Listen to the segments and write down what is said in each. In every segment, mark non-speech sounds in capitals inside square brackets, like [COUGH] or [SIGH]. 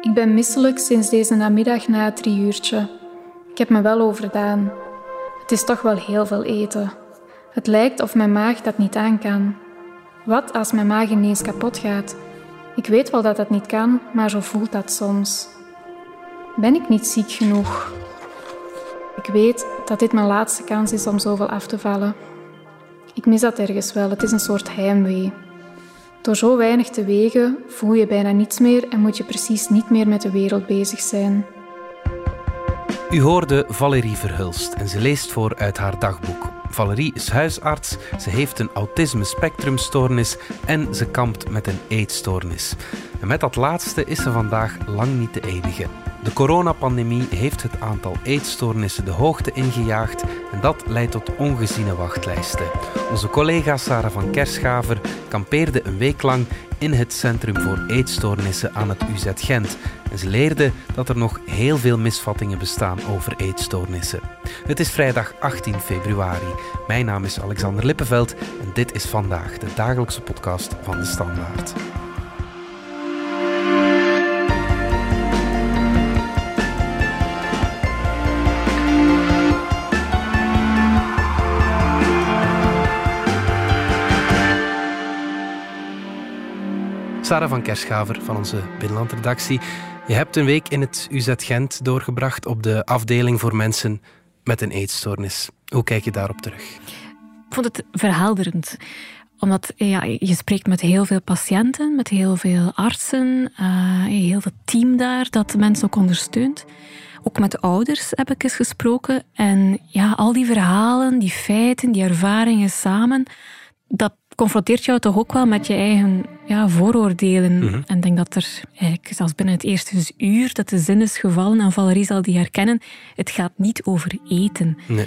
Ik ben misselijk sinds deze namiddag na het uurtje. Ik heb me wel overdaan. Het is toch wel heel veel eten. Het lijkt of mijn maag dat niet aan kan. Wat als mijn maag ineens kapot gaat? Ik weet wel dat dat niet kan, maar zo voelt dat soms. Ben ik niet ziek genoeg? Ik weet dat dit mijn laatste kans is om zoveel af te vallen. Ik mis dat ergens wel, het is een soort heimwee. Door zo weinig te wegen voel je bijna niets meer en moet je precies niet meer met de wereld bezig zijn. U hoorde Valerie Verhulst en ze leest voor uit haar dagboek. Valerie is huisarts, ze heeft een autisme-spectrumstoornis en ze kampt met een eetstoornis. En met dat laatste is ze vandaag lang niet de enige. De coronapandemie heeft het aantal eetstoornissen de hoogte ingejaagd en dat leidt tot ongeziene wachtlijsten. Onze collega Sarah van Kerschaver kampeerde een week lang in het Centrum voor Eetstoornissen aan het UZ Gent. En ze leerde dat er nog heel veel misvattingen bestaan over eetstoornissen. Het is vrijdag 18 februari. Mijn naam is Alexander Lippenveld en dit is vandaag de dagelijkse podcast van de Standaard. Sarah van Kerschaver van onze Binnenlandredactie. Je hebt een week in het UZ Gent doorgebracht op de afdeling voor mensen met een eetstoornis. Hoe kijk je daarop terug? Ik vond het verhelderend omdat ja, je spreekt met heel veel patiënten, met heel veel artsen, uh, heel veel team daar dat mensen ook ondersteunt. Ook met de ouders heb ik eens gesproken. En ja, al die verhalen, die feiten, die ervaringen samen, dat confronteert jou toch ook wel met je eigen ja, vooroordelen. Mhm. En ik denk dat er eigenlijk zelfs binnen het eerste uur dat de zin is gevallen, en Valerie zal die herkennen, het gaat niet over eten. Nee.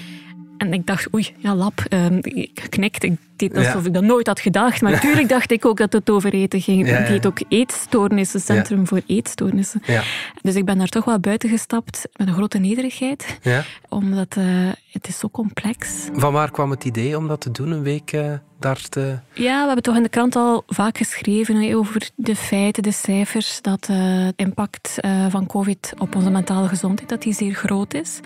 En ik dacht, oei, ja, lap. Um, ik knikte, ik deed alsof ik dat nooit had gedacht. Maar [LAUGHS] natuurlijk dacht ik ook dat het over eten ging. Het heet ook eetstoornissen, Centrum voor Eetstoornissen. Dus ik ben daar toch wel buiten gestapt met een grote nederigheid. Omdat uh, het is zo complex. Van waar kwam het idee om dat te doen, een week uh, daar te... Ja, we hebben toch in de krant al vaak geschreven over de feiten, de cijfers, dat uh, het impact van COVID op onze mentale gezondheid dat die zeer groot is.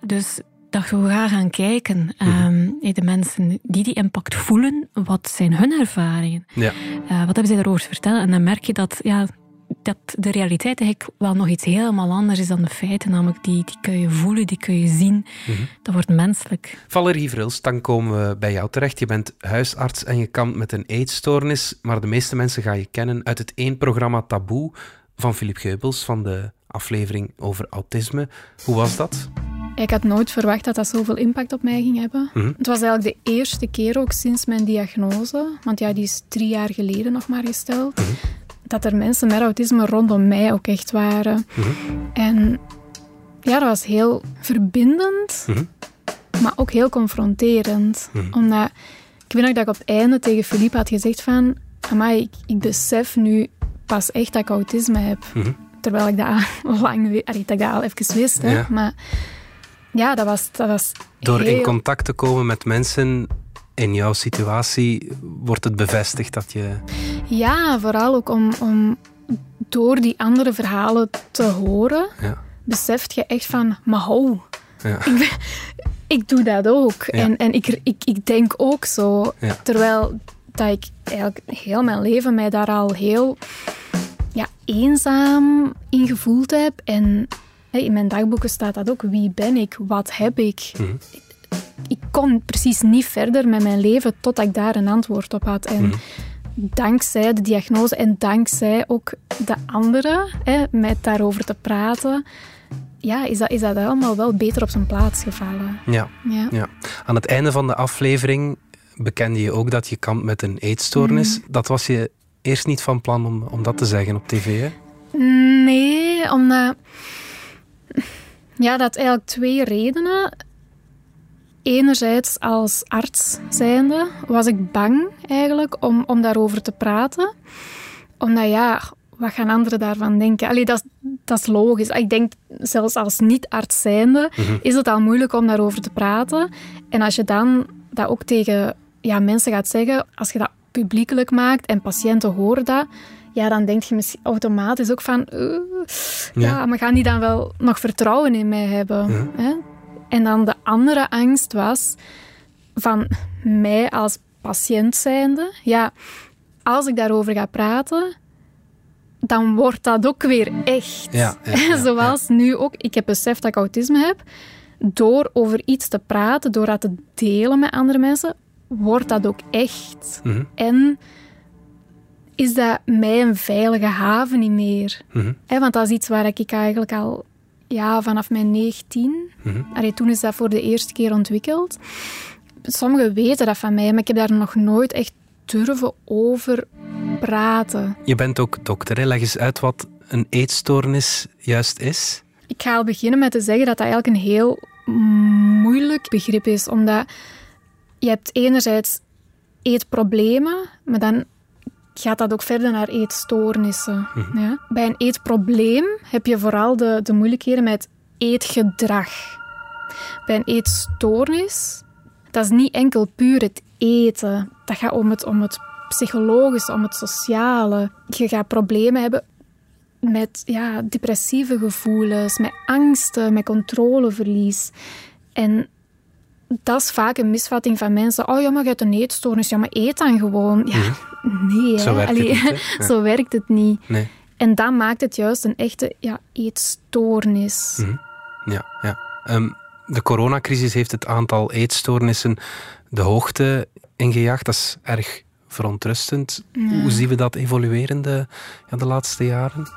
Dus dat we gaan gaan kijken. Um, de mensen die die impact voelen, wat zijn hun ervaringen? Ja. Uh, wat hebben zij erover te vertellen? En dan merk je dat, ja, dat de realiteit eigenlijk wel nog iets helemaal anders is dan de feiten. Namelijk, die, die kun je voelen, die kun je zien. Mhm. Dat wordt menselijk. Valerie Vrils, dan komen we bij jou terecht. Je bent huisarts en je kampt met een eetstoornis. Maar de meeste mensen gaan je kennen uit het één programma Taboe van Philip Geubels, van de aflevering over autisme. Hoe was dat? Ik had nooit verwacht dat dat zoveel impact op mij ging hebben. Mhm. Het was eigenlijk de eerste keer ook sinds mijn diagnose, want ja, die is drie jaar geleden nog maar gesteld, mhm. dat er mensen met autisme rondom mij ook echt waren. Mhm. En ja, dat was heel verbindend, maar ook heel confronterend. Omdat, ik weet nog dat ik op het einde tegen Philippe had gezegd van, amai, ik, ik besef nu pas echt dat ik autisme heb. Terwijl ik dat [LAUGHS] al lang, dat ik dat al even wist. Hè. Maar ja, dat was, dat was Door in contact te komen met mensen in jouw situatie, wordt het bevestigd dat je... Ja, vooral ook om, om door die andere verhalen te horen, ja. beseft je echt van, maar ho, ja. [LAUGHS] ik, ik, doe dat ook. En, en ik, ik, ik denk ook zo. Terwijl dat ik eigenlijk heel mijn leven mij daar al heel ja, eenzaam in gevoeld heb. En in mijn dagboeken staat dat ook. Wie ben ik? Wat heb ik? Mhm. Ik kon precies niet verder met mijn leven totdat ik daar een antwoord op had. En mhm. dankzij de diagnose en dankzij ook de anderen, hè, met daarover te praten, ja, is, dat, is dat allemaal wel beter op zijn plaats gevallen. Ja, ja. ja. Aan het einde van de aflevering bekende je ook dat je kampt met een eetstoornis. Mhm. Dat was je eerst niet van plan om, om dat te zeggen op tv, hè? Nee, omdat ja, dat eigenlijk twee redenen. Enerzijds als arts zijnde was ik bang eigenlijk om, om daarover te praten. Omdat ja, wat gaan anderen daarvan denken? Allee, dat, dat is logisch. Ik denk, zelfs als niet-arts zijnde, mhm. is het al moeilijk om daarover te praten. En als je dan dat ook tegen ja, mensen gaat zeggen, als je dat publiekelijk maakt en patiënten horen dat, ja, dan denk je misschien automatisch ook van, uh, ja. maar gaan die dan wel nog vertrouwen in mij hebben? Hè? En dan de andere angst was van mij als patiënt zijnde. Ja, als ik daarover ga praten, dan wordt dat ook weer echt. Ja, [LAUGHS] Zoals nu ook, ik heb beseft dat ik autisme heb. Door over iets te praten, door dat te delen met andere mensen, wordt dat ook echt. Mhm. En is dat mij een veilige haven niet meer. Mm want dat is iets waar ik eigenlijk al ja, vanaf mijn 19, mm toen is dat voor de eerste keer ontwikkeld. Sommigen weten dat van mij, maar ik heb daar nog nooit echt durven over praten. Je bent ook dokter, hè? leg eens uit wat een eetstoornis juist is. Ik ga al beginnen met te zeggen dat dat eigenlijk een heel moeilijk begrip is, omdat je hebt enerzijds eetproblemen, maar dan gaat dat ook verder naar eetstoornissen. Mhm. ja? Bij een eetprobleem heb je vooral de, de moeilijkheden met eetgedrag. Bij een eetstoornis, dat is niet enkel puur het eten. Dat gaat om het, om het psychologische, om het sociale. Je gaat problemen hebben met ja, depressieve gevoelens, met angsten, met controleverlies. En dat is vaak een misvatting van mensen. Oh ja, maar je hebt een eetstoornis. Ja, maar eet dan gewoon. Ja, nee. Zo werkt, het niet, [LAUGHS] Zo werkt het niet. Nee. En dat maakt het juist een echte ja, eetstoornis. Mhm. Ja, ja. Um, de coronacrisis heeft het aantal eetstoornissen de hoogte ingejaagd. Dat is erg verontrustend. Hoe zien we dat evolueren de, ja, de laatste jaren?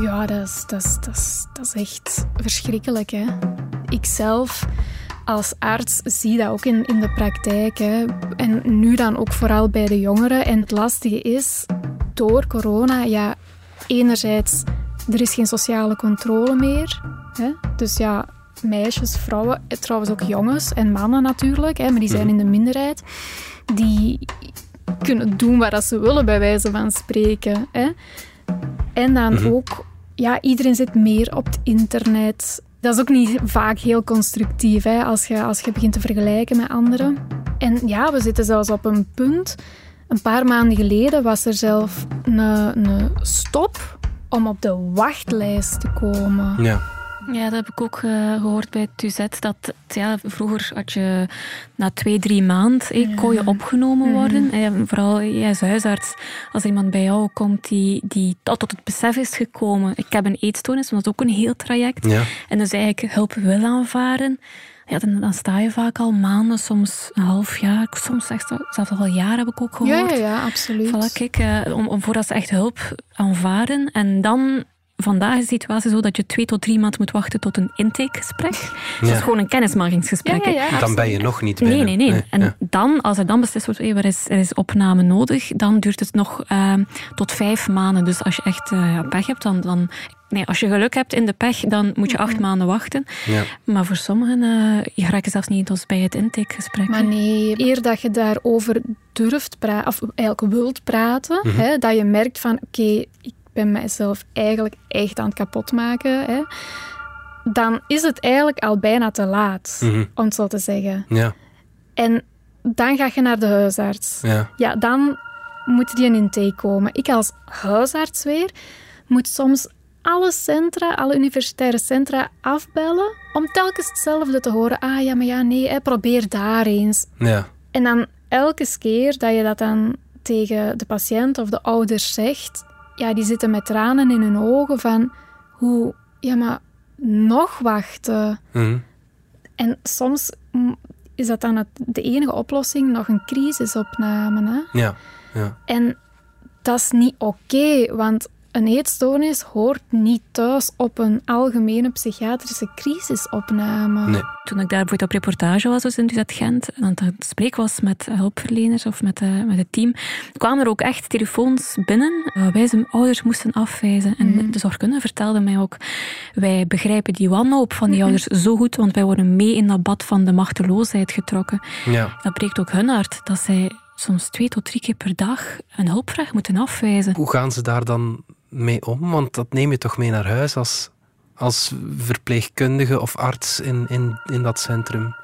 Ja, dat is, dat, is, dat, is, dat is echt verschrikkelijk. Hè? Ik zelf als arts zie dat ook in, in de praktijk. Hè. En nu dan ook vooral bij de jongeren. En het lastige is, door corona, ja, enerzijds, er is geen sociale controle meer. Hè. Dus ja, meisjes, vrouwen, trouwens ook jongens en mannen natuurlijk, hè, maar die zijn mhm. in de minderheid, die kunnen doen wat ze willen, bij wijze van spreken. Hè. En dan mhm. ook, ja, iedereen zit meer op het internet. Dat is ook niet vaak heel constructief, hè, als, je, als je begint te vergelijken met anderen. En ja, we zitten zelfs op een punt. Een paar maanden geleden was er zelf een, een stop om op de wachtlijst te komen. Ja. Ja, dat heb ik ook uh, gehoord bij het UZ. Dat, ja, vroeger had je na twee, drie maanden eh, kon je opgenomen mhm. worden. Mm vooral jij als huisarts, als iemand bij jou komt die, die tot het besef is gekomen. Ik heb een eetstoornis, dat is ook een heel traject. Ja. En dus eigenlijk hulp wil aanvaren. Ja, dan, dan, sta je vaak al maanden, soms een half jaar, soms echt, zelfs al jaar heb ik ook gehoord. Ja, ja, ja absoluut. Voilà, kijk, uh, om, om voordat ze echt hulp aanvaren. En dan Vandaag is de situatie zo dat je twee tot drie maanden moet wachten tot een intakegesprek. Ja. Dat is gewoon een kennismakingsgesprek. Ja, dan ben je nog niet binnen. Nee, nee, nee. en dan, als er dan beslist wordt, er, is, er is opname nodig, dan duurt het nog uh, tot vijf maanden. Dus als je echt uh, pech hebt, dan, dan Nee, als je geluk hebt in de pech, dan moet je acht maanden wachten. Ja. Maar voor sommigen, uh, je zelfs niet tot bij het intakegesprek. Maar nee, eer dat je daarover durft praten, of eigenlijk wilt praten, mhm. hè, dat je merkt van, oké, ik ben mijzelf eigenlijk echt aan het kapotmaken, hè, dan is het eigenlijk al bijna te laat, mhm. om het zo te zeggen. Ja. En dan ga je naar de huisarts. Ja. ja, dan moet die een intake komen. Ik als huisarts weer moet soms alle centra, alle universitaire centra afbellen om telkens hetzelfde te horen. Ah ja, maar ja, nee, hè, probeer daar eens. Ja. En dan elke keer dat je dat dan tegen de patiënt of de ouders zegt, ja, die zitten met tranen in hun ogen van hoe, ja, maar nog wachten. Mhm. En soms is dat dan het, de enige oplossing, nog een crisisopname. Hè? Ja, ja. En dat is niet oké, want een eetstoornis hoort niet thuis op een algemene psychiatrische crisisopname. Nee. Toen ik daar op reportage was dus in UZ Gent, en het gesprek was met hulpverleners of met, uh, met het team, kwamen er ook echt telefoons binnen uh, wij zijn ouders moesten afwijzen. En mm. de zorgkundige vertelde mij ook, wij begrijpen die wanhoop van die ouders zo goed, want wij worden mee in dat bad van de machteloosheid getrokken. Ja. Dat breekt ook hun hart, dat zij soms twee tot drie keer per dag een hulpvraag moeten afwijzen. Hoe gaan ze daar dan mee om? Want dat neem je toch mee naar huis als, als verpleegkundige of arts in, in, in dat centrum?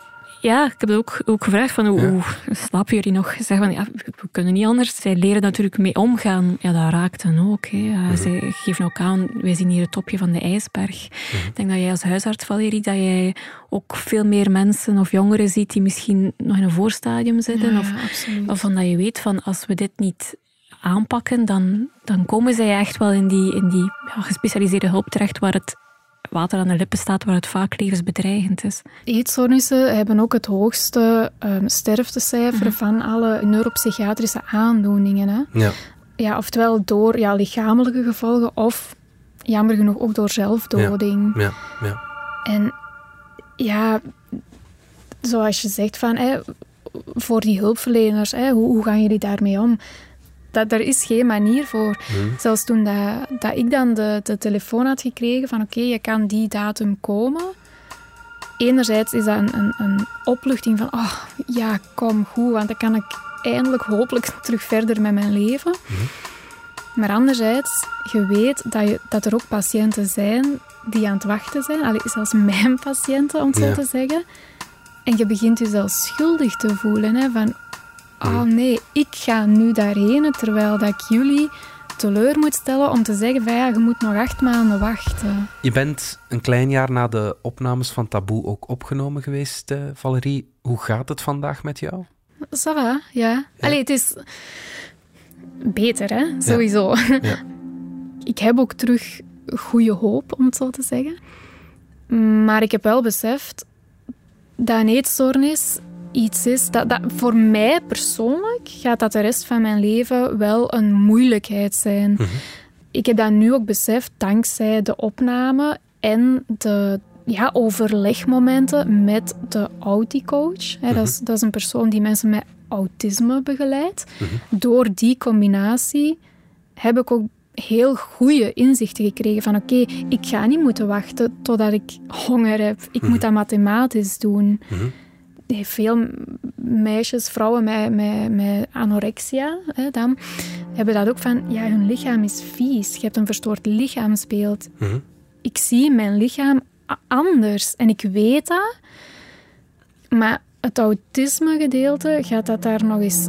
ja, ik heb ook, ook gevraagd van hoe, slapen jullie nog? Zeg van, ja, we kunnen niet anders. Zij leren natuurlijk mee omgaan. Ja, dat raakt dan ook. Hè. Ja, Zij geven ook aan, wij zien hier het topje van de ijsberg. Ik denk dat jij als huisarts, Valerie, dat jij ook veel meer mensen of jongeren ziet die misschien nog in een voorstadium zitten. of, of van dat je weet van, als we dit niet aanpakken, dan, dan komen zij echt wel in die, in die ja, gespecialiseerde hulp terecht waar het water aan de lippen staat, waar het vaak levensbedreigend is. Eetstoornissen hebben ook het hoogste um, sterftecijfer mhm. van alle neuropsychiatrische aandoeningen. Hè? Ja. Ja, oftewel door ja, lichamelijke gevolgen of jammer genoeg ook door zelfdoding. Ja, ja, ja. En ja, zoals je zegt, van, hè, voor die hulpverleners, hè, hoe, hoe gaan jullie daarmee om? Dat, er is geen manier voor. Hmm. Zelfs toen dat, dat ik dan de, de telefoon had gekregen van oké, je kan die datum komen. Enerzijds is dat een, een, een, opluchting van oh, ja, kom goed, want dan kan ik eindelijk hopelijk [LAUGHS] terug verder met mijn leven. Hmm. Maar anderzijds, je weet dat, je, dat er ook patiënten zijn die aan het wachten zijn. Allee, zelfs [LAUGHS] mijn patiënten, om het zo te zeggen. En je begint je zelfs schuldig te voelen. Hè, van oh nee, ik ga nu daarheen, terwijl dat ik jullie teleur moet stellen om te zeggen van ja, je moet nog acht maanden wachten. Je bent een klein jaar na de opnames van Taboe ook opgenomen geweest, uh, Valerie. Hoe gaat het vandaag met jou? Ça va, ja. ja. Allee, het is beter, hè? Sowieso. Ja. [LAUGHS] ik heb ook terug goede hoop, om het zo te zeggen. Maar ik heb wel beseft dat een eetstoornis iets is dat, dat voor mij persoonlijk gaat dat de rest van mijn leven wel een moeilijkheid zijn. Mhm. Ik heb dat nu ook beseft dankzij de opname en de ja, overlegmomenten met de Audi-coach. dat, is, mhm. dat is een persoon die mensen met autisme begeleidt. Mhm. Door die combinatie heb ik ook heel goede inzichten gekregen van oké, ik ga niet moeten wachten totdat ik honger heb. Ik moet dat mathematisch doen veel meisjes, vrouwen met, met, met anorexia, hè, dan, hebben dat ook van, ja, hun lichaam is vies. Je hebt een verstoord lichaamsbeeld. Mhm. Ik zie mijn lichaam anders en ik weet dat. Maar het autisme-gedeelte gaat dat daar nog eens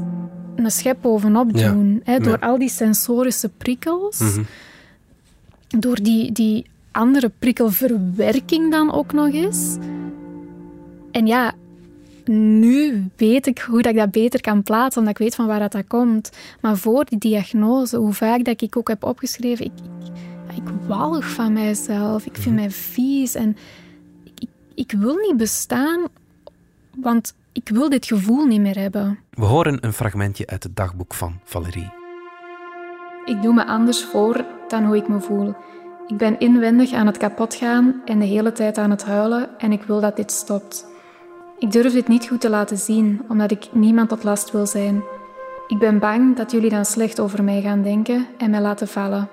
een schep bovenop doen. Hè, door al die sensorische prikkels. Mhm. Door die, die andere prikkelverwerking dan ook nog eens. En ja, nu weet ik hoe dat ik dat beter kan plaatsen, omdat ik weet van waar dat, dat komt. Maar voor die diagnose, hoe vaak dat ik ook heb opgeschreven, ik, ik, ik walg van mijzelf, ik vind mhm. mij vies en ik, ik wil niet bestaan, want ik wil dit gevoel niet meer hebben. We horen een fragmentje uit het dagboek van Valerie. Ik doe me anders voor dan hoe ik me voel. Ik ben inwendig aan het kapot gaan en de hele tijd aan het huilen en ik wil dat dit stopt. Ik durf dit niet goed te laten zien, omdat ik niemand tot last wil zijn. Ik ben bang dat jullie dan slecht over mij gaan denken en mij laten vallen.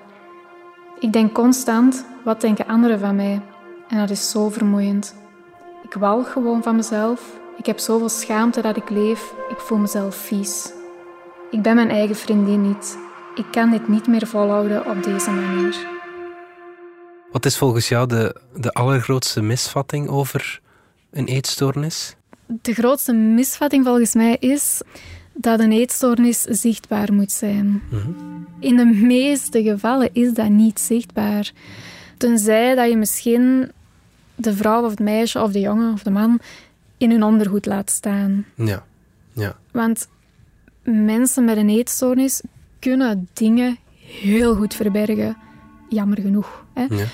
Ik denk constant, wat denken anderen van mij? En dat is zo vermoeiend. Ik walg gewoon van mezelf. Ik heb zoveel schaamte dat ik leef. Ik voel mezelf vies. Ik ben mijn eigen vriendin niet. Ik kan dit niet meer volhouden op deze manier. Wat is volgens jou de, de allergrootste misvatting over een eetstoornis? De grootste misvatting volgens mij is dat een eetstoornis zichtbaar moet zijn. Mhm. In de meeste gevallen is dat niet zichtbaar. Tenzij dat je misschien de vrouw of het meisje of de jongen of de man in hun ondergoed laat staan. Ja. ja. Want mensen met een eetstoornis kunnen dingen heel goed verbergen. Jammer genoeg. Hè? Ja.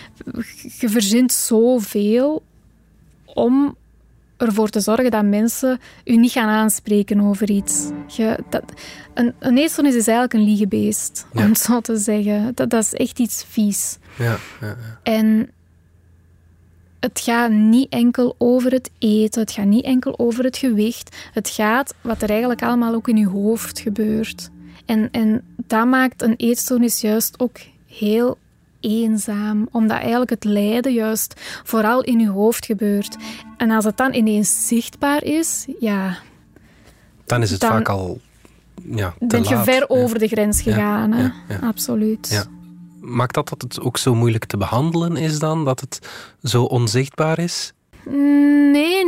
Je verzint zoveel om ervoor te zorgen dat mensen u niet gaan aanspreken over iets. Je, dat, een, een eetstoornis is eigenlijk een liegebeest, om het zo te zeggen. Dat, dat is echt iets vies. Ja, ja, en het gaat niet enkel over het eten, het gaat niet enkel over het gewicht. Het gaat wat er eigenlijk allemaal ook in je hoofd gebeurt. En, en dat maakt een eetstoornis juist ook heel eenzaam, omdat eigenlijk het lijden juist vooral in je hoofd gebeurt. En als het dan ineens zichtbaar is, ja... Dan is het vaak al ja, te Ben je ver over de grens gegaan, ja, absoluut. Maakt dat dat het ook zo moeilijk te behandelen is dan, dat het zo onzichtbaar is? Nee.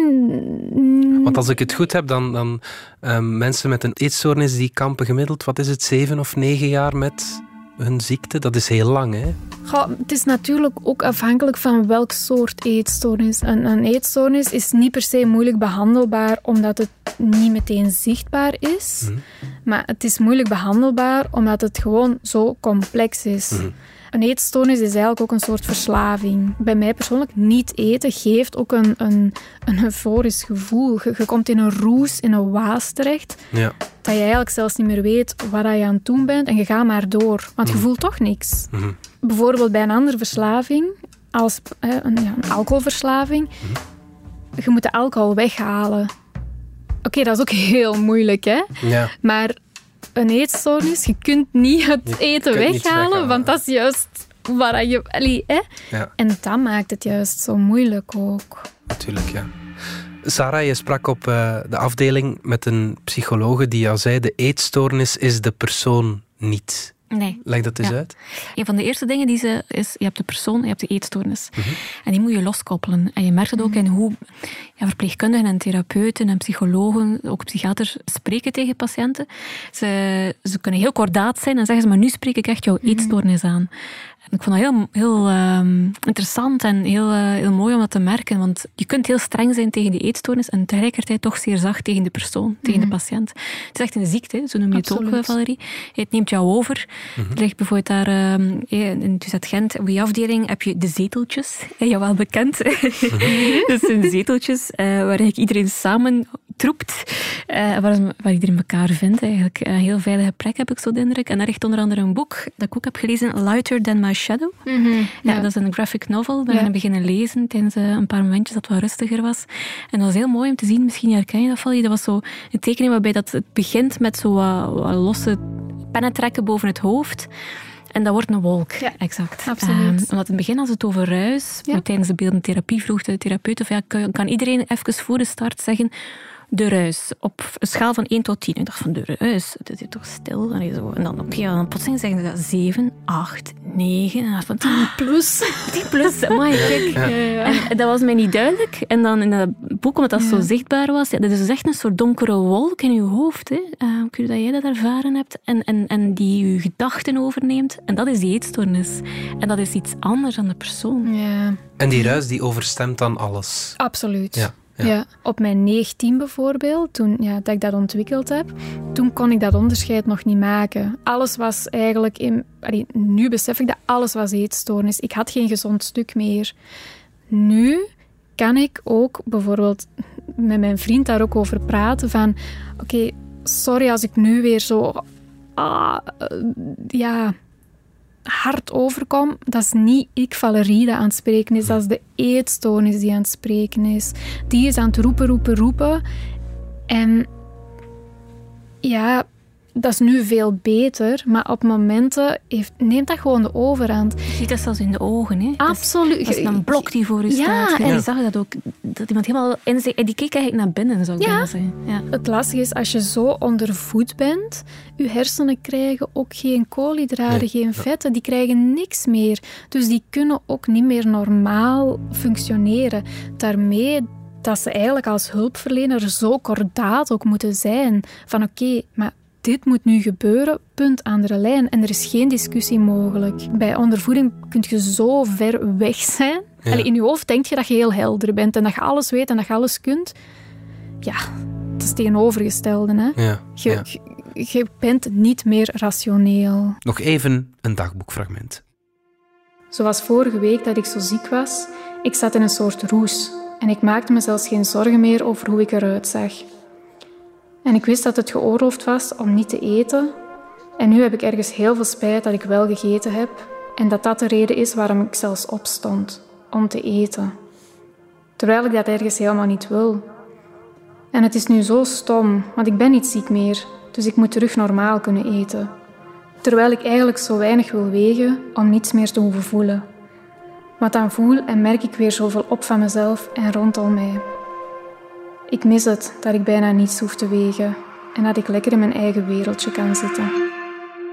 Want als ik het goed heb, dan, dan um, mensen met een eetstoornis die kampen gemiddeld, wat is het, zeven of negen jaar met hun ziekte? Dat is heel lang, hè? het is natuurlijk ook afhankelijk van welk soort eetstoornis. Een, een eetstoornis is niet per se moeilijk behandelbaar omdat het niet meteen zichtbaar is. Mhm. Maar het is moeilijk behandelbaar omdat het gewoon zo complex is. Mhm. Een eetstoornis is eigenlijk ook een soort verslaving. Bij mij persoonlijk, niet eten geeft ook een, een, een euforisch gevoel. Je, komt in een roes, in een waas terecht, ja. dat je eigenlijk zelfs niet meer weet wat je aan het doen bent en je gaat maar door. Want je mhm. voelt toch niks. Mhm. Bijvoorbeeld bij een andere verslaving, als een, ja, een alcoholverslaving, mhm. je moet de alcohol weghalen. Oké, dat is ook [LAUGHS] heel moeilijk, hè? Ja. Maar een eetstoornis, je kunt niet het eten weghalen, want dat is juist waar je... Allee, hè? Ja. En dat maakt het juist zo moeilijk ook. Natuurlijk, ja. Sarah, je sprak op uh, de afdeling met een psychologe die jou zei: de eetstoornis is de persoon niet. Nee. Leg dat eens uit. Een van de eerste dingen die ze is, je hebt de persoon, je hebt de eetstoornis. Mhm. En die moet je loskoppelen. En je merkt het ook in hoe ja, verpleegkundigen en therapeuten en psychologen, ook psychiaters, spreken tegen patiënten. Ze, ze kunnen heel kordaat zijn en zeggen ze, maar nu spreek ik echt jouw mhm. eetstoornis aan. Ik vond dat heel, heel ehm, interessant en heel, uh, heel mooi om dat te merken. Want je kunt heel streng zijn tegen die eetstoornis en tegelijkertijd toch zeer zacht tegen de persoon, tegen de mhm. patiënt. Het is echt een ziekte, zo noem je het ook, Valerie. Het neemt jou over. Mm -hmm. Er ligt bijvoorbeeld daar um, in dus Gent, op die afdeling heb je de zeteltjes. Jou wel bekend. Mm -hmm. dat zijn zeteltjes uh, waar iedereen samen troept. Uh, waar, waar iedereen elkaar vindt eigenlijk. Een heel veilige plek heb ik zo de indruk. En daar ligt onder andere een boek dat ik ook heb gelezen, Lighter Than My Shadow. Mhm, ja. dat is een graphic novel. Daar ben ik beginnen lezen tijdens eh, een paar momentjes dat het wat rustiger was. En dat was heel mooi om te zien. Misschien herken je dat, Valerie. Dat was zo een tekening waarbij dat het begint met zo wat, wat losse pennentrekken boven het hoofd. En dat wordt een wolk. Ja, exact. Absoluut. Um, omdat in het begin, als het over ruis, ja. tijdens de beeldende therapie vroeg de therapeut, of ja, kan iedereen even voor de start zeggen de ruis. Op een schaal van 1 tot 10. Ik dacht van de ruis, het is toch stil. En, zo. en dan, oké, dan plotseling zeggen ze 7, 8, 9. En dan van 10 plus. [LAUGHS] 10 plus, amai, kijk. Ja. En dat was mij niet duidelijk. En dan in dat boek, omdat dat zo zichtbaar was, ja, dat is dus echt een soort donkere wolk in je hoofd. Hè. Uh, kun je dat jij dat ervaren hebt? En, en, en die je gedachten overneemt. En dat is die eetstoornis. En dat is iets anders dan de persoon. Ja. En die ruis die overstemt dan alles. Absoluut. Ja. Ja. Op mijn 19 bijvoorbeeld, toen ja, dat ik dat ontwikkeld heb, toen kon ik dat onderscheid nog niet maken. Alles was eigenlijk... In, nu besef ik dat alles was eetstoornis. Ik had geen gezond stuk meer. Nu kan ik ook bijvoorbeeld met mijn vriend daar ook over praten van... Oké, sorry als ik nu weer zo... Ah, ja hard overkom, dat is niet ik, Valerie, die aan het spreken is. Dat is de eetstoornis die aan het spreken is. Die is aan het roepen, roepen, roepen. En ja, dat is nu veel beter, maar op momenten heeft, neemt dat gewoon de overhand. Je ziet dat zelfs in de ogen. Hè? Absoluut. Dat is een blok die voor je staat. Ja, en je zag dat ook. Dat iemand helemaal in zich... En die keek eigenlijk naar binnen, zou ik ja. zeggen. Ja. Het lastige is, als je zo ondervoed bent, je hersenen krijgen ook geen koolhydraten, geen vetten. Die krijgen niks meer. Dus die kunnen ook niet meer normaal functioneren. Daarmee dat ze eigenlijk als hulpverlener zo kordaat ook moeten zijn. Van oké, maar dit moet nu gebeuren, punt aan de lijn. En er is geen discussie mogelijk. Bij ondervoeding kun je zo ver weg zijn. Ja. in je hoofd denk je dat je heel helder bent en dat je alles weet en dat je alles kunt. Ja, dat is tegenovergestelde. Hè? Ja. Je, je bent niet meer rationeel. Nog even een dagboekfragment. Zoals vorige week dat ik zo ziek was, ik zat in een soort roes en ik maakte me zelfs geen zorgen meer over hoe ik eruit zag. En ik wist dat het geoorloofd was om niet te eten. En nu heb ik ergens heel veel spijt dat ik wel gegeten heb en dat dat de reden is waarom ik zelfs opstond, om te eten. Terwijl ik dat ergens helemaal niet wil. En het is nu zo stom, want ik ben niet ziek meer, dus ik moet terug normaal kunnen eten. Terwijl ik eigenlijk zo weinig wil wegen om niets meer te hoeven voelen. Want dan voel en merk ik weer zoveel op van mezelf en rondom mij. Ik mis het dat ik bijna niets hoef te wegen en dat ik lekker in mijn eigen wereldje kan zitten.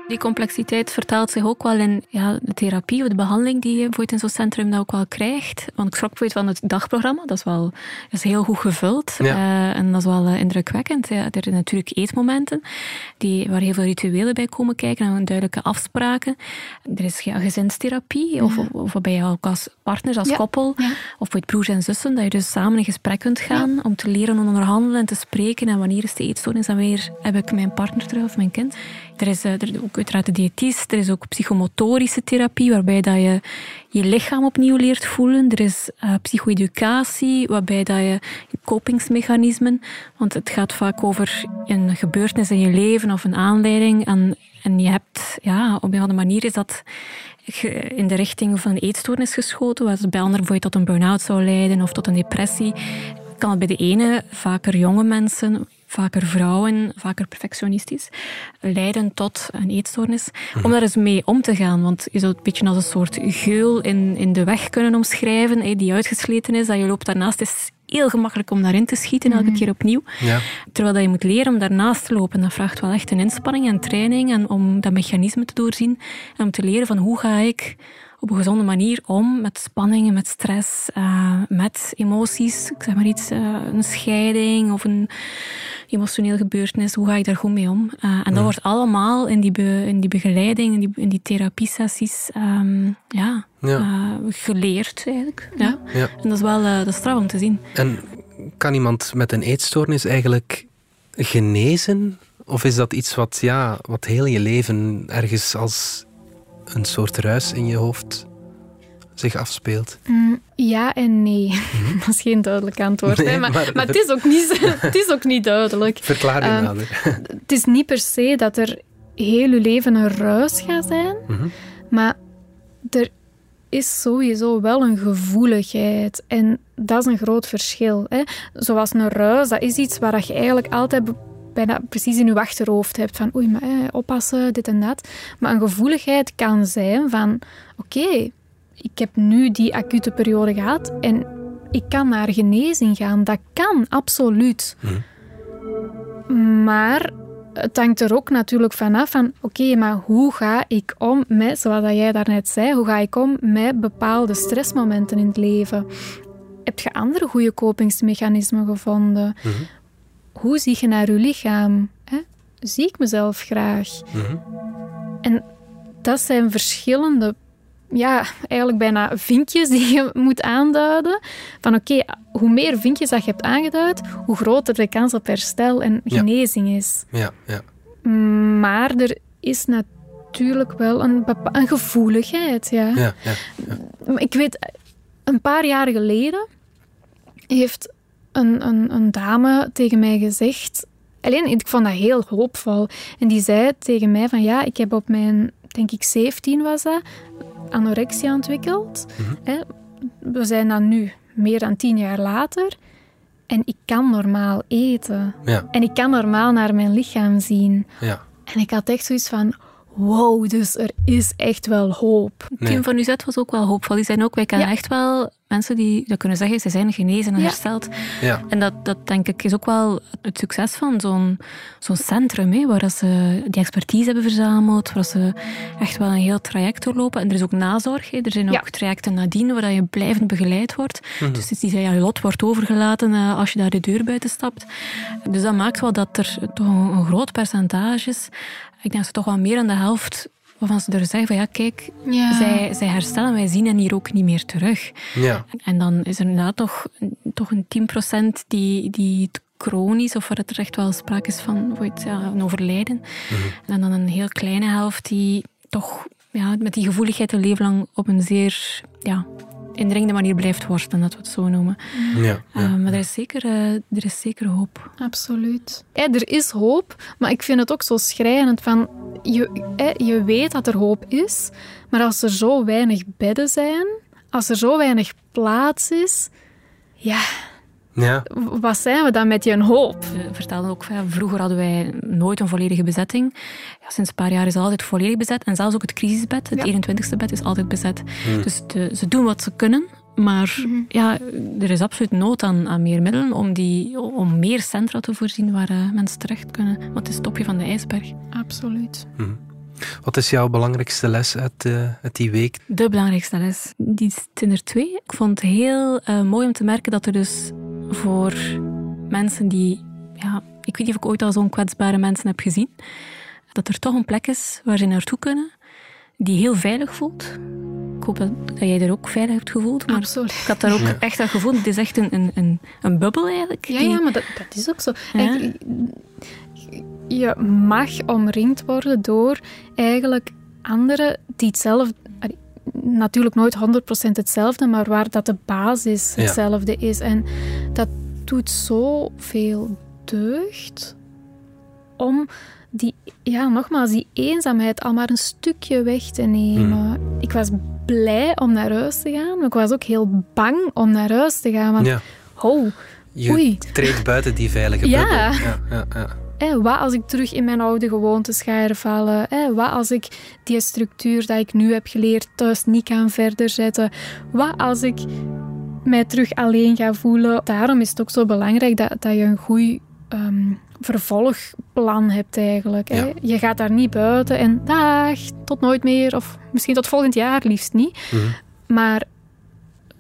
Die complexiteit vertaalt zich ook wel in ja, de therapie of de behandeling die je in zo'n centrum dat ook wel krijgt. Want ik schrok bijvoorbeeld van het dagprogramma. Dat is wel is heel goed gevuld. Uh, en dat is wel uh, indrukwekkend. Ja, er zijn natuurlijk eetmomenten die, waar heel veel rituelen bij komen kijken en duidelijke afspraken. Er is ja, gezinstherapie, of, of, waarbij je ook als partners, als koppel, of met broers en zussen, dat je dus samen in gesprek kunt gaan om te leren onderhandelen en te spreken. En wanneer is de eetstoornis en wanneer heb ik mijn partner terug of mijn kind. Er is, er is uiteraard de diëtist, er is ook psychomotorische therapie, waarbij dat je je lichaam opnieuw leert voelen. Er is uh, psycho-educatie, waarbij dat je kopingsmechanismen, want het gaat vaak over een gebeurtenis in je leven of een aanleiding. En, en je hebt, ja, op een andere manier is dat in de richting van een eetstoornis geschoten, wat bij anderen bijvoorbeeld tot een burn-out zou leiden of tot een depressie kan het bij de ene, vaker jonge mensen, vaker vrouwen, vaker perfectionistisch, leiden tot een eetstoornis. Om daar eens mee om te gaan. Want je zou het een beetje als een soort geul in, in de weg kunnen omschrijven, die uitgesleten is, dat je loopt daarnaast. is heel gemakkelijk om daarin te schieten, elke mhm. keer opnieuw. Ja. Terwijl dat je moet leren om daarnaast te lopen. Dat vraagt wel echt een inspanning en training en om dat mechanisme te doorzien. En om te leren van hoe ga ik op een gezonde manier om met spanningen, met stress, uh, met emoties. Ik zeg maar iets, uh, een scheiding of een emotioneel gebeurtenis. Hoe ga ik daar goed mee om? Uh, en dat wordt allemaal in die, be, in die begeleiding, in die, in die therapiesessies, um, ja, ja. geleerd eigenlijk. Ja. ja. En dat is wel dat is straf om te zien. En kan iemand met een eetstoornis eigenlijk genezen? Of is dat iets wat, ja, wat heel je leven ergens als een soort ruis in je hoofd zich afspeelt? Mm, ja en nee. Mhm. [LAUGHS] Dat is geen duidelijk antwoord. hè? Maar, maar, het, is ook niet, [LAUGHS] het is ook niet duidelijk. Verklaar je um, nader. [LAUGHS] Het is niet per se dat er heel je leven een ruis gaat zijn, mhm. maar er is sowieso wel een gevoeligheid. En dat is een groot verschil. Hè? Zoals een ruis, dat is iets waar je eigenlijk altijd bijna precies in je achterhoofd hebt van oei, maar eh, oppassen, dit en dat. Maar een gevoeligheid kan zijn van oké, ik heb nu die acute periode gehad en ik kan naar genezing gaan. Dat kan, absoluut. Hm. Maar het hangt er ook natuurlijk vanaf van, oké, maar hoe ga ik om met, zoals jij daarnet zei, hoe ga ik om met bepaalde stressmomenten in het leven? Heb je andere goede kopingsmechanismen gevonden? Mhm hoe zie je naar je lichaam? Hè? Zie ik mezelf graag? Mhm. En dat zijn verschillende, ja, eigenlijk bijna vinkjes die je moet aanduiden. Van oké, hoe meer vinkjes dat je hebt aangeduid, hoe groter de kans op herstel en genezing is. Ja, ja. Maar er is natuurlijk wel een, een gevoeligheid. Ja. Ja, ja, ja. Ik weet, een paar jaar geleden heeft een, een, een dame tegen mij gezegd. Alleen, ik vond dat heel hoopvol. En die zei tegen mij van ja, ik heb op mijn, denk ik 17 was dat, anorexia ontwikkeld. Mhm. We zijn dan nu meer dan tien jaar later. En ik kan normaal eten. Ja. En ik kan normaal naar mijn lichaam zien. Ja. En ik had echt zoiets van, wow, dus er is echt wel hoop. Het team van UZ was ook wel hoopvol. Die zijn ook, wij kennen echt wel mensen die dat kunnen zeggen, ze zijn genezen en hersteld. Ja. En dat, dat denk ik is ook wel het succes van zo'n zo'n centrum, hè, waar ze die expertise hebben verzameld, waar ze echt wel een heel traject doorlopen. En er is ook nazorg. Hè. Er zijn ook trajecten nadien waar je blijvend begeleid wordt. Mhm. Dus het is niet je lot wordt overgelaten uh, als je daar de deur buiten stapt. Dus dat maakt wel dat er toch een, een groot percentage is. Ik denk dat ze toch wel meer dan de helft waarvan ze er zeggen van ja, kijk, zij, zij herstellen, wij zien hen hier ook niet meer terug. Ja. En dan is er inderdaad toch, toch een 10% die, die het chronisch, of waar het er echt wel sprake is van ja, een overlijden. Mhm. En dan een heel kleine helft die toch ja, met die gevoeligheid een leven lang op een zeer ja, indringende manier blijft worstelen, dat we het zo noemen. Ja, uh, maar er is, zeker, uh, er is zeker hoop. Absoluut. Ja, er is hoop, maar ik vind het ook zo schrijnend van... Je, je weet dat er hoop is, maar als er zo weinig bedden zijn, als er zo weinig plaats is, ja, ja. Wat zijn we dan met je hoop? We vertelden ook, vroeger hadden wij nooit een volledige bezetting. Ja, sinds een paar jaar is het altijd volledig bezet. En zelfs ook het crisisbed, het 21ste bed, is altijd bezet. Hmm. Dus ze doen wat ze kunnen. Maar mhm. ja, er is absoluut nood aan, aan meer middelen om, die, om meer centra te voorzien waar uh, mensen terecht kunnen. Want het is het topje van de ijsberg. Absoluut. Mhm. Wat is jouw belangrijkste les uit, uh, die week? De belangrijkste les? Die zijn er twee. Ik vond het heel uh, mooi om te merken dat er dus voor mensen die... Ja, ik weet niet of ik ooit al zo'n kwetsbare mensen heb gezien. Dat er toch een plek is waar ze naartoe kunnen die heel veilig voelt. Ik hoop dat, jij er ook veilig hebt gevoeld. Maar Absoluut. Ik had daar ook echt dat gevoel. Het is echt een, een, een, een bubbel eigenlijk. Ja, ja maar dat, dat is ook zo. je mag omringd worden door eigenlijk anderen die hetzelfde... Natuurlijk nooit 100% hetzelfde, maar waar dat de basis hetzelfde is. En dat doet zoveel deugd om die, ja, nogmaals, die eenzaamheid al maar een stukje weg te nemen. Hmm. Ik was blij om naar huis te gaan, maar ik was ook heel bang om naar huis te gaan. Want, ja. oh, je oei. treedt buiten die veilige bubbel. Ja. ja, wat als ik terug in mijn oude gewoontes ga hervallen? Wat als ik die structuur die ik nu heb geleerd thuis niet kan verder zetten? Wat als ik mij terug alleen ga voelen? Daarom is het ook zo belangrijk dat, dat je een goed ehm, vervolgplan hebt eigenlijk. Hè? Je gaat daar niet buiten en dag, tot nooit meer. Of misschien tot volgend jaar, liefst niet. Mhm. Maar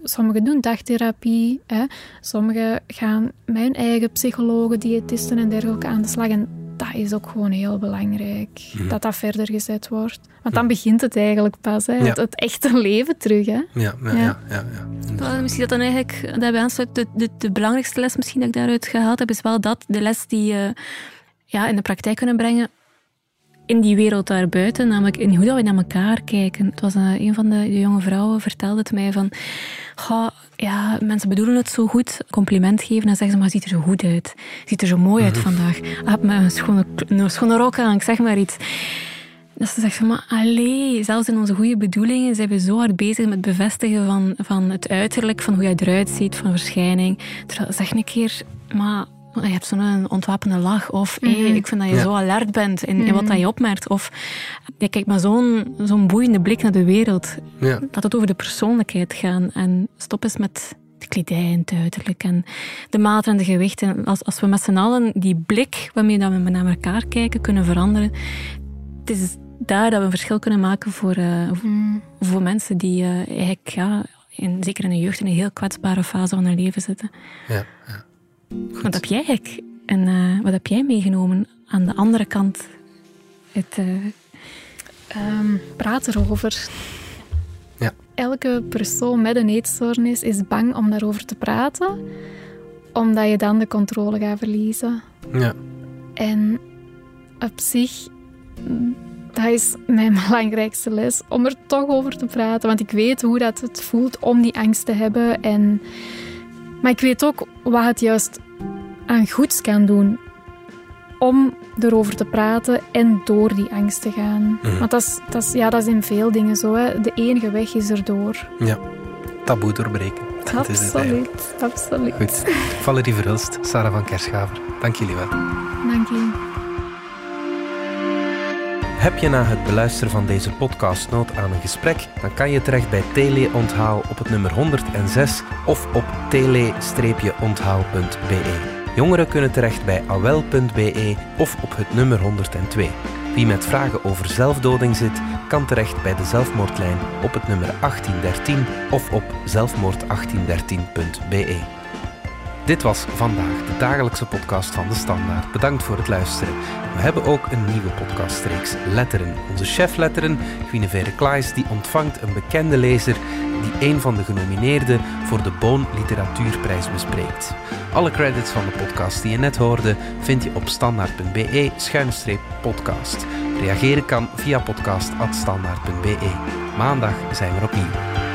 sommigen doen dagtherapie. Hè? Sommigen gaan met hun eigen psychologen, diëtisten en dergelijke aan de slag. En dat is ook gewoon heel belangrijk. Mhm. Dat dat verder gezet wordt. Want dan begint het eigenlijk pas. Hè? Het, echte leven terug. Hè? Ja, ja, ja. ja, ja, Misschien dat dan eigenlijk, daarbij aansluit, de, de, de, belangrijkste les misschien dat ik daaruit gehaald heb, is wel dat, de les die je ja, in de praktijk kunnen brengen in die wereld daarbuiten, namelijk in hoe dat we naar elkaar kijken. Het was uh, een van de, de, jonge vrouwen vertelde het mij van, ja, mensen bedoelen het zo goed, compliment geven en zeggen ze, maar ziet er zo goed uit. Ziet er zo mooi uit mhm. vandaag. Heb me een schone, een schone rok aan, ik zeg maar iets. Dat ze zegt van, maar allee, zelfs in onze goede bedoelingen zijn we zo hard bezig met bevestigen van, van het uiterlijk, van hoe jij eruit ziet, van verschijning. Terwijl, zeg een keer, maar je hebt zo'n ontwapende lach. Of hey, mhm. ik vind dat je zo alert bent in, in, wat mhm. dat je opmerkt. Of je kijkt met zo'n zo'n boeiende blik naar de wereld. Ja. Dat het over de persoonlijkheid gaat. En stop eens met de kledij en het uiterlijk. En de maten en de gewichten. Als, als we met z'n allen die blik waarmee dat we naar elkaar kijken kunnen veranderen. Het is daar dat we een verschil kunnen maken voor, uh, voor mensen die uh, eigenlijk, ja, in, zeker in de jeugd, in een heel kwetsbare fase van hun leven zitten. Ja, ja. Wat heb jij eigenlijk en uh, wat heb jij meegenomen aan de andere kant? Het uh, um, praat erover. Ja. Elke persoon met een eetstoornis is bang om daarover te praten, omdat je dan de controle gaat verliezen. Ja. En op zich, dat is mijn [LAUGHS] belangrijkste les, om er toch over te praten. Want ik weet hoe dat het voelt om die angst te hebben. En, maar ik weet ook wat het juist aan goeds kan doen om erover te praten en door die angst te gaan. Mhm. Want dat is, dat, is, ja, dat is in veel dingen zo. Hè. De enige weg is erdoor. Ja, taboe doorbreken. Absoluut, absoluut. Goed. Valerie Verhulst, Sarah van Kerschaver. Dank jullie wel. Dank je. Heb je na het beluisteren van deze podcast nood aan een gesprek, dan kan je terecht bij Teleonthaal op het nummer 106 of op tele-onthaal.be. Jongeren kunnen terecht bij awel.be of op het nummer 102. Wie met vragen over zelfdoding zit, kan terecht bij de zelfmoordlijn op het nummer 1813 of op zelfmoord1813.be. Dit was vandaag de dagelijkse podcast van de Standaard. Bedankt voor het luisteren. We hebben ook een nieuwe podcastreeks, Letteren. Onze chef Letteren, Guinevere Klaes, die ontvangt een bekende lezer die een van de genomineerden voor de Boon Literatuurprijs bespreekt. Alle credits van de podcast die je net hoorde vind je op standaard.be-podcast. Reageren kan via podcast.standaard.be. Maandag zijn we opnieuw.